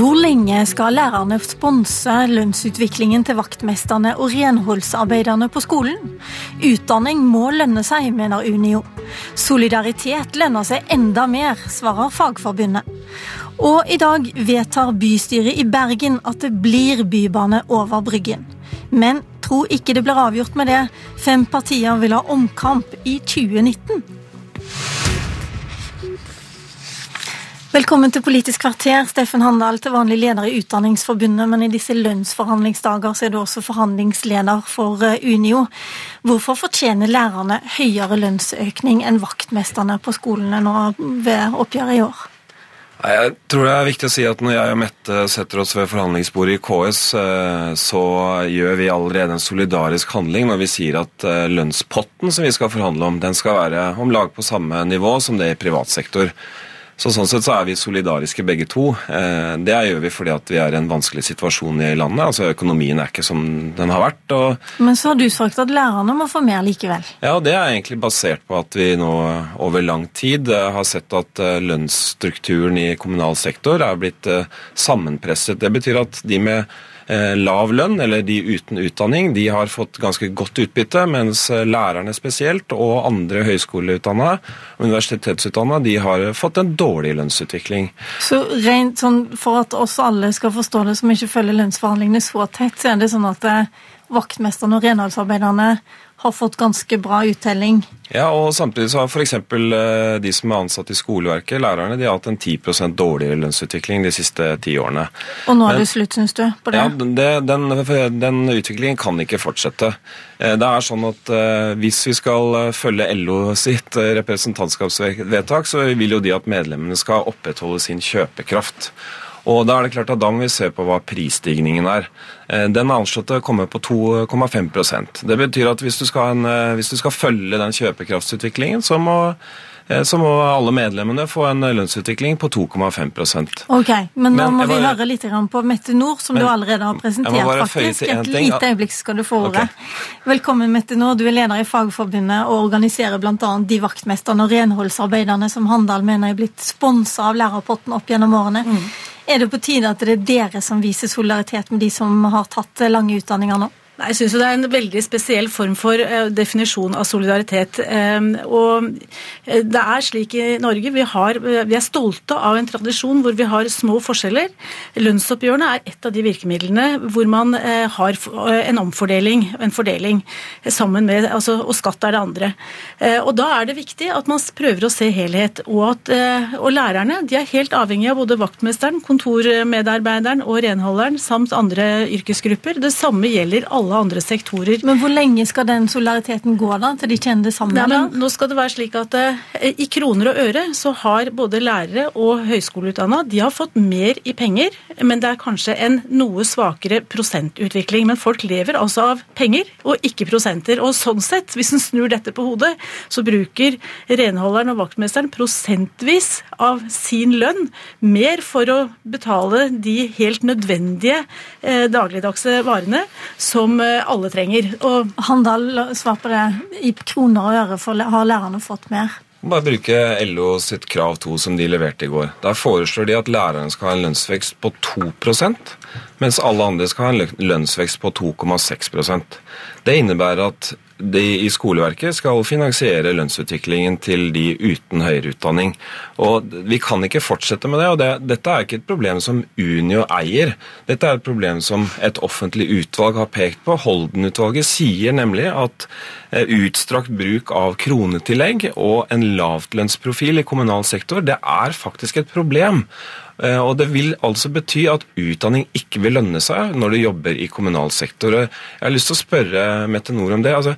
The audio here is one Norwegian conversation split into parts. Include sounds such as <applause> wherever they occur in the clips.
Hvor lenge skal lærerne sponse lønnsutviklingen til vaktmesterne og renholdsarbeiderne på skolen? Utdanning må lønne seg, mener Unio. Solidaritet lønner seg enda mer, svarer Fagforbundet. Og i dag vedtar bystyret i Bergen at det blir bybane over Bryggen. Men tro ikke det blir avgjort med det. Fem partier vil ha omkamp i 2019. Velkommen til Politisk kvarter, Steffen Handal, til vanlig leder i Utdanningsforbundet, men i disse lønnsforhandlingsdager så er du også forhandlingsleder for eh, Unio. Hvorfor fortjener lærerne høyere lønnsøkning enn vaktmesterne på skolene nå ved oppgjøret i år? Jeg tror det er viktig å si at når jeg og Mette setter oss ved forhandlingsbordet i KS, eh, så gjør vi allerede en solidarisk handling når vi sier at eh, lønnspotten som vi skal forhandle om, den skal være om lag på samme nivå som det i privat sektor. Så Sånn sett så er vi solidariske begge to. Eh, det gjør vi fordi at vi er i en vanskelig situasjon i landet. altså Økonomien er ikke som den har vært. Og... Men så har du sagt at lærerne må få mer likevel? Ja, det er egentlig basert på at vi nå over lang tid eh, har sett at eh, lønnsstrukturen i kommunal sektor er blitt sammenpresset. Det betyr at de med lav lønn, eller de uten utdanning, de har fått ganske godt utbytte, mens eh, lærerne spesielt, og andre høyskoleutdanna og universitetsutdanna, de har fått en dårlig lønnsutvikling. Så rent sånn for at oss alle skal forstå det, som ikke følger lønnsforhandlingene så tett, så er det sånn at eh, vaktmesterne og renholdsarbeiderne har fått ganske bra uttelling. Ja, og samtidig så har f.eks. Eh, de som er ansatt i skoleverket, lærerne, de har hatt en 10% dårligere lønnsutvikling de siste ti årene. Og nå er Men, det slutt, syns du? på det? Ja, det, den, den, utviklingen kan ikke fortsette. Eh, det er sånn at uh, Hvis vi skal følge LO sitt representantskapsvedtak, så vil jo de at medlemmene skal opprettholde sin kjøpekraft. Og da er det klart at da må vi se på hva prisstigningen er. Eh, den er anslått å komme på 2,5% Det betyr at hvis du, en, eh, hvis du, skal følge den kjøpekraftsutviklingen, så må, eh, så må alle medlemmene få en lønnsutvikling på 2,5 Ok, Men nå men, må vi bare, høre litt på Mette Nord, som men, du allerede har presentert. faktisk. Et lite øyeblikk skal du få ordet. Okay. Velkommen, Mette Nord. Du er leder i Fagforbundet og organiserer bl.a. de vaktmesterne og renholdsarbeiderne som Handal mener er blitt sponsa av lærerpotten opp gjennom årene. Mm. Er det på tide at det er dere som viser solidaritet med de som har tatt lange utdanninger nå? Nei, Jeg syns det er en veldig spesiell form for uh, definisjon av solidaritet. Um, og eh, det er slik i Norge, vi, har, vi, er stolte av en tradisjon hvor vi har små forskjeller. Lønnsoppgjørene er et av de virkemidlene hvor man har en omfordeling, en fordeling, sammen med, altså, og skatt er det andre. Og Da er det viktig at man prøver å se helhet. Og, at, og lærerne de er helt avhengig av både vaktmesteren, kontormedarbeideren og renholderen samt andre yrkesgrupper. Det samme gjelder alle alle andre sektorer. Men hvor lenge skal den solidariteten gå, da? Til de kjenner det samme? Nei, men nå skal det være slik at eh, I kroner og øre så har både lærere og høyskoleutdanna de har fått mer i penger, men det er kanskje en noe svakere prosentutvikling. Men folk lever altså av penger og ikke prosenter. Og sånn sett, hvis en snur dette på hodet, så bruker renholderen og vaktmesteren prosentvis av sin lønn mer for å betale de helt nødvendige eh, dagligdagse varene som Eh, alle trenger. Og Handal, svar på det. I kroner og øre har lærerne fått mer? Bare bruke LO sitt krav 2 som de leverte i går. Der foreslår de at lærerne skal ha en lønnsvekst på 2% mens alle andre skal ha en lønnsvekst på 2,6% Det innebærer at de i skoleverket skal finansiere lønnsutviklingen til de uten høyere utdanning. Og Vi kan ikke fortsette med det. og det, Dette er ikke et problem som Unio eier. Dette er et problem som et offentlig utvalg har pekt på. Holden-utvalget sier nemlig at eh, utstrakt bruk av kronetillegg og en lavtlønnsprofil i kommunal sektor, det er faktisk et problem. Eh, og Det vil altså bety at utdanning ikke vil lønne seg når du jobber i kommunal sektor. Jeg har lyst til å spørre Mette Nord om det. Altså,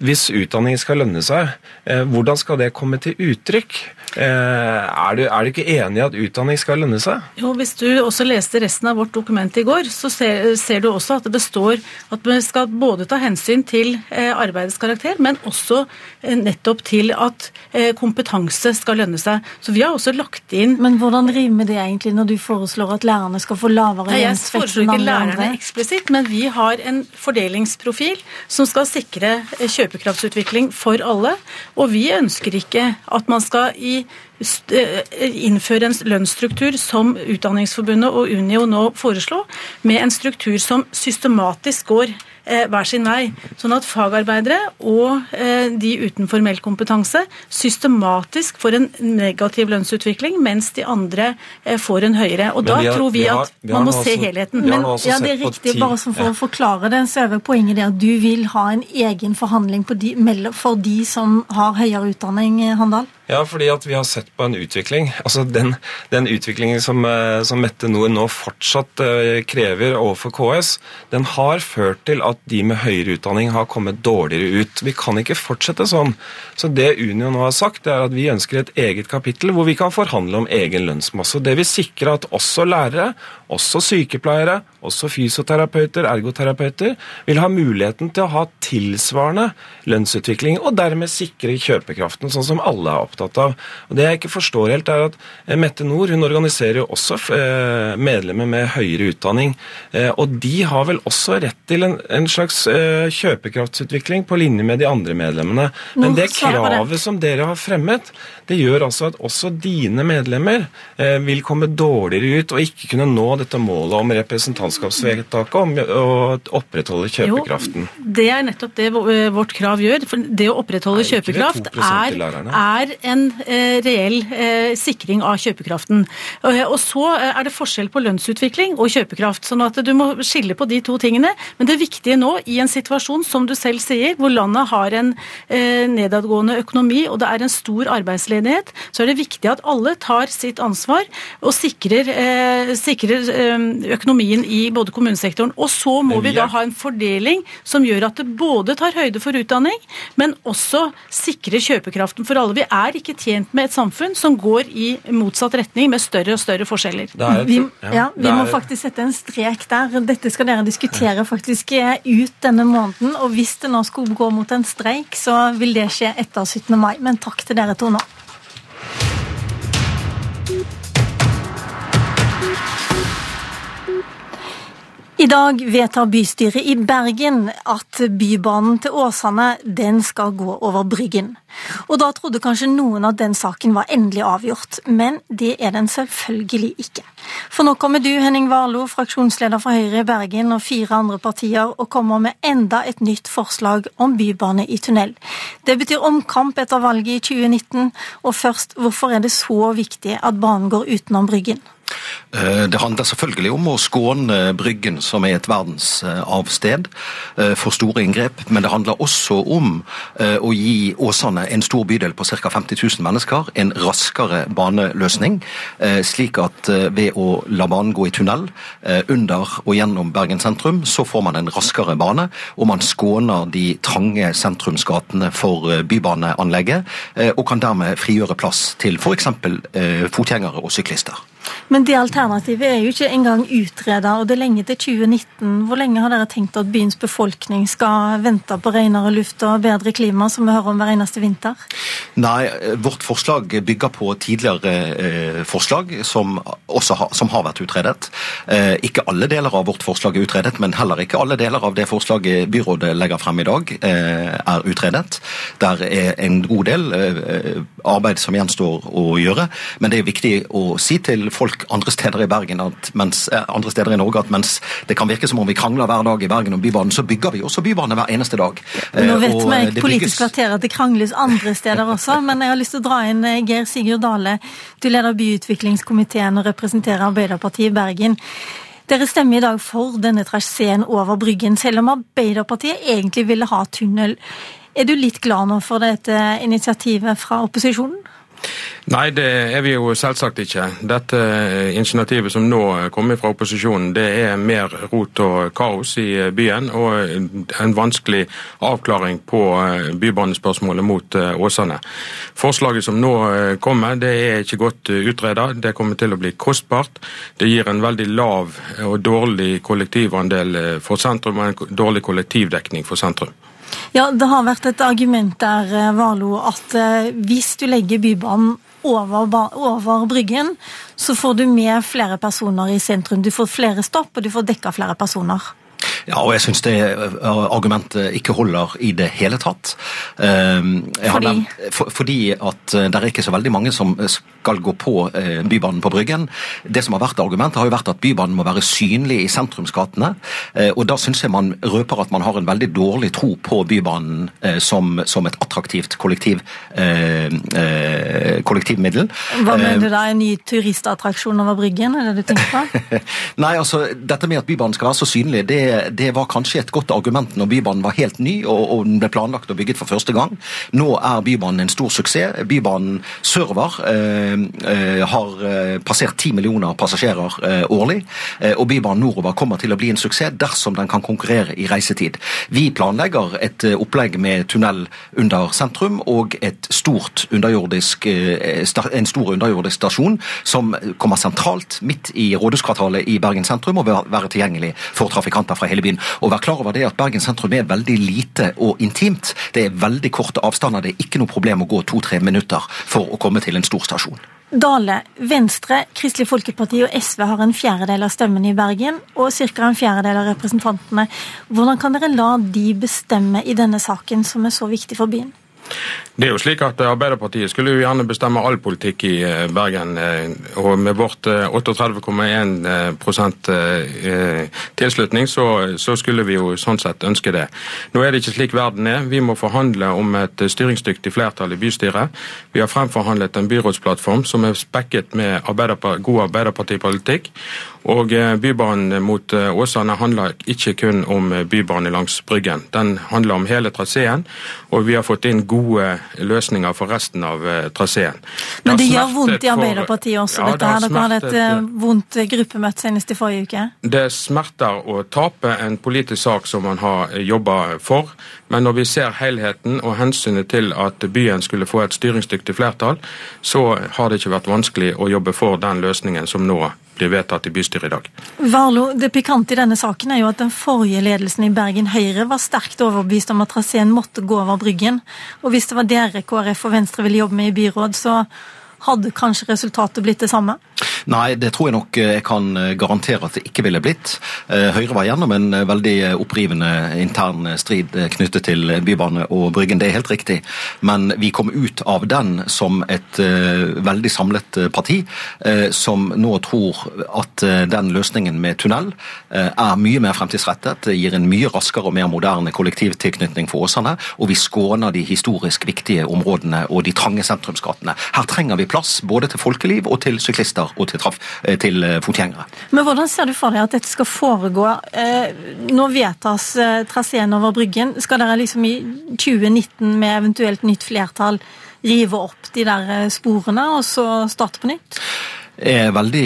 hvis utdanning skal lønne seg, eh, hvordan skal det komme til uttrykk? Eh, er du, er du ikke enig i at utdanning skal lønne seg? Jo, Hvis du også leste resten av vårt dokument i går, så ser, ser du også at det består at vi skal både ta hensyn til arbeidets karakter, men også nettopp til at kompetanse skal lønne seg. Så vi har også lagt inn Men hvordan rimer det egentlig? Egentlig når du foreslår at lærerne skal få lavere lønnsvekst enn andre? Jeg foreslår ikke lærerne eksplisitt, men vi har en fordelingsprofil som skal sikre kjøpekraftsutvikling for alle. Og vi ønsker ikke at man skal i innføre en lønnsstruktur som Utdanningsforbundet og Unio nå foreslo, med en struktur som systematisk går Eh, hver sin vei. Sånn at fagarbeidere og eh, de uten formell kompetanse systematisk får en negativ lønnsutvikling, mens de andre eh, får en høyere. Og Da har, tror vi, vi har, at man må se helheten. Men ja, det er riktig, bare for å forklare det, så er poenget det at du vil ha en egen forhandling de, for de som har høyere utdanning, Handal? Ja, fordi at vi har sett på en utvikling. Altså Den, den utviklingen som, eh, som, Mette Nord nå fortsatt uh, krever overfor KS, den har ført til at de med høyere utdanning har kommet dårligere ut. Vi kan ikke fortsette sånn. Så det Unio nå har sagt, det er at vi ønsker et eget kapittel hvor vi kan forhandle om egen lønnsmasse. Det vil sikre at også lærere, også sykepleiere, også fysioterapeuter, ergoterapeuter, vil ha muligheten til å ha tilsvarende lønnsutvikling, og dermed sikre kjøpekraften, sånn som alle er opptatt av. Og Det jeg ikke forstår helt, er at eh, Mette Nord hun organiserer jo også eh, medlemmer med høyere utdanning, eh, og de har vel også rett til en, en slags kjøpekraftsutvikling på linje med de andre medlemmene. Men det kravet som dere har fremmet, det gjør altså at også dine medlemmer vil komme dårligere ut og ikke kunne nå dette målet om representantskapsvedtaket om å opprettholde kjøpekraften? Jo, det er nettopp det vårt krav gjør. For det å opprettholde Nei, kjøpekraft er, er, en eh, reell eh, sikring av kjøpekraften. Og så er det forskjell på lønnsutvikling og kjøpekraft. sånn at du må skille på de to tingene. Men det viktige nå, i en situasjon som du selv sier, hvor landet har en eh, nedadgående økonomi og det er en stor arbeidsledighet, så er det viktig at alle tar sitt ansvar og sikrer, eh, sikrer Eh, økonomien i både kommunesektoren. Og så må vi da ha en fordeling som gjør at det både tar høyde for utdanning, men også sikrer kjøpekraften for alle. Vi er ikke tjent med et samfunn som går i motsatt retning, med større og større forskjeller. Et, vi, ja, vi må faktisk sette en strek der. Dette skal dere diskutere faktisk ut denne måneden. Og hvis det nå skulle gå mot en streik, så vil det skje etter 17. mai. Men takk til dere to nå. I dag vedtar bystyret i Bergen at Bybanen til Åsane den skal gå over Bryggen. Og Da trodde kanskje noen at den saken var endelig avgjort, men det er den selvfølgelig ikke. For nå kommer du, Henning Warloe, fraksjonsleder for Høyre i Bergen og fire andre partier, og kommer med enda et nytt forslag om bybane i tunnel. Det betyr omkamp etter valget i 2019, og først, hvorfor er det så viktig at banen går utenom Bryggen? Eh, det handler selvfølgelig om å skåne Bryggen, som er et verdensarvsted, eh, for store inngrep. Men det handler også om eh, å gi Åsane, en stor bydel på ca. 50 000 mennesker, en raskere baneløsning. Slik at ved å la banen gå i tunnel under og gjennom Bergen sentrum, så får man en raskere bane, og man skåner de trange sentrumsgatene for bybaneanlegget, og kan dermed frigjøre plass til f.eks. fotgjengere og syklister. Men det alternativet er jo ikke engang utreda, og det er lenge til 2019. Hvor lenge har dere tenkt at byens befolkning skal vente på renere luft og bedre klima, som vi hører om hver eneste vinter? Nei, vårt forslag bygger på tidligere eh, forslag som har, som har vært utredet. Eh, ikke alle deler av vårt forslag er utredet, men heller ikke alle deler av det forslaget byrådet legger frem i dag, eh, er utredet. Der er en god del arbeid som gjenstår å gjøre, men det er viktig å si til folk andre steder i Bergen at mens, eh, andre steder i Norge at mens det kan virke som om vi krangler hver dag i Bergen om Bybanen, så bygger vi også bybane hver eneste dag. Nå vet og vi i Politisk kvarter at det krangles andre steder også, <laughs> men jeg har lyst til å dra inn eh, Geir Sigurd Dale. Du leder byutviklingskomiteen og representerer Arbeiderpartiet i Bergen. Dere stemmer i dag for denne traseen over Bryggen, selv om Arbeiderpartiet egentlig ville ha tunnel. Er du litt glad nå for dette initiativet fra opposisjonen? Nei, det er vi jo selvsagt ikke. Dette initiativet som nå kommer fra opposisjonen, det er mer rot og kaos i byen og en vanskelig avklaring på bybanespørsmålet mot Åsane. Forslaget som nå kommer, det er ikke godt utreda. Det kommer til å bli kostbart. Det gir en veldig lav og dårlig kollektivandel for sentrum og en dårlig kollektivdekning for sentrum. Ja, Det har vært et argument der, eh, Valo, at eh, hvis du legger Bybanen over, over, Bryggen, så får du med flere personer i sentrum. Du får flere stopp, og du får dekka flere personer. Ja, og jeg syns det argumentet ikke holder i det hele tatt. Fordi? Nevnt, for, fordi at det er ikke så veldig mange som skal gå på Bybanen på Bryggen. Det som har vært argumentet, har jo vært at Bybanen må være synlig i sentrumsgatene. Og da syns jeg man røper at man har en veldig dårlig tro på Bybanen som, som et attraktivt kollektiv, kollektivmiddel. Hva mener du da? En ny turistattraksjon over Bryggen? Er det du tenker på? <laughs> Nei, altså, dette med at Bybanen skal være så synlig, det, det var kanskje et godt argument når Bybanen var helt ny og, og den ble planlagt og bygget for første gang. Nå er Bybanen en stor suksess. Bybanen sørover eh, eh, har eh, passert 10 millioner passasjerer eh, årlig. Eh, og Bybanen nordover kommer til å bli en suksess dersom den kan konkurrere i reisetid. Vi planlegger et opplegg med tunnel under sentrum og et stort underjordisk, en stor underjordisk stasjon som kommer sentralt midt i rådhuskvartalet i Bergen sentrum og vil være tilgjengelig for trafikanter fra hele byen. Og vær klar over det at Bergen sentrum er veldig lite og intimt. Det er veldig korte avstander. Det er ikke noe problem å gå to-tre minutter for å komme til en stor stasjon. Dale, Venstre, Kristelig Folkeparti og SV har en fjerdedel av stemmene i Bergen, og ca. en fjerdedel av representantene. Hvordan kan dere la de bestemme i denne saken, som er så viktig for byen? Det er jo slik at Arbeiderpartiet skulle jo gjerne bestemme all politikk i eh, Bergen. Eh, og med vårt 38,1 eh, tilslutning, så, så, skulle vi jo sånn sett ønske det. Nå er det ikke slik verden er. Vi må forhandle om et styringsdyktig flertall i bystyret. Vi har fremforhandlet en byrådsplattform som er spekket med Arbeiderpart god Arbeiderpartipolitikk. Og Bybanen mot Åsane handler ikke kun om bybane langs Bryggen. Den handler om hele traseen, og vi har fått inn gode løsninger for resten av traseen. Men det gjør vondt i Arbeiderpartiet også, ja, dette her. Dere hadde et vondt gruppemøte senest i forrige uke. Det smerter å tape en politisk sak som man har jobba for. Men når vi ser helheten og hensynet til at byen skulle få et styringsdyktig flertall, så har det ikke vært vanskelig å jobbe for den løsningen som nå blir vedtatt i bystyret i dag. Varlo, Det pikante i denne saken er jo at den forrige ledelsen i Bergen Høyre var sterkt overbevist om at traseen måtte gå over Bryggen. Og hvis det var dere KrF og Venstre ville jobbe med i byråd, så hadde kanskje resultatet blitt det samme? Nei, det tror jeg nok eh, jeg kan eh, garantere at det ikke ville blitt. Eh, Høyre var gjennom en veldig opprivende intern strid knyttet til Bybane og Bryggen, det er helt riktig. Men vi kom ut av den som et veldig samlet parti, som nå tror at den løsningen med tunnel er mye mer fremtidsrettet, gir en mye raskere og mer moderne kollektivtilknytning for Åsane, og vi skåner de historisk viktige områdene og de trange sentrumsgatene. Her trenger vi plass både til folkeliv og til syklister og til, traf, eh, til eh, fotgjengere. Men Hvordan ser du for deg at dette skal foregå? Eh, nå vedtas traseen over Bryggen. Skal dere liksom i 2019 med eventuelt nytt flertall rive opp de der sporene og så starte på nytt? Er veldig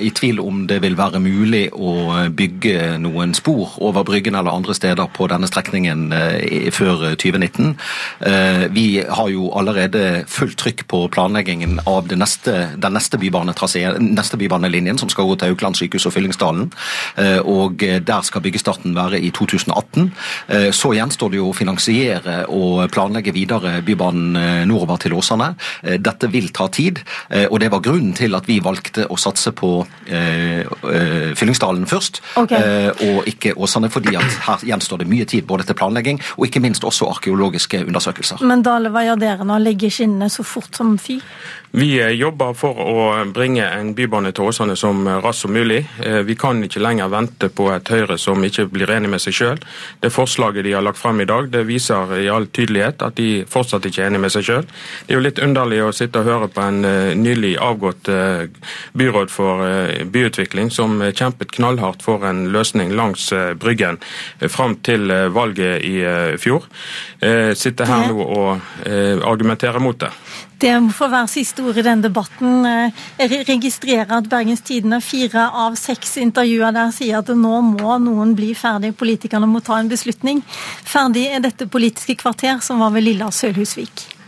i tvil om det vil være mulig å bygge noen spor over Bryggen eller andre steder på denne strekningen før 2019. Vi har jo allerede fullt trykk på planleggingen av neste, den neste, neste bybanelinjen som skal gå til Aukland sykehus og Fyllingsdalen. Og der skal byggestarten være i 2018. Så gjenstår det jo å finansiere og planlegge videre Bybanen nordover til Åsane. Dette vil ta tid, og det var grunnen til at vi valgte valgte å satse på eh, Fyllingsdalen først, okay. eh, og ikke Åsane, fordi at her gjenstår det mye tid både til planlegging og ikke minst også arkeologiske undersøkelser. Men Dale, hva gjør dere nå? Legger skinnene så fort som fy? Vi eh, jobber for å bringe en bybane til Åsane som raskt som mulig. Eh, vi kan ikke lenger vente på et Høyre som ikke blir enig med seg sjøl. Det forslaget de har lagt frem i dag, det viser i all tydelighet at de fortsatt ikke er enig med seg sjøl. Det er jo litt underlig å sitte og høre på en eh, nylig avgått byråd for byutvikling som kjempet knallhardt for en løsning langs Bryggen fram til valget i fjor. Sitter her nå og argumenterer mot det. Det må få være siste ord i den debatten. Jeg registrerer at Bergens Tidende fire av seks intervjuer der sier at nå må noen bli ferdig, politikerne må ta en beslutning. Ferdig er dette Politiske kvarter, som var ved Lilla Sølhusvik.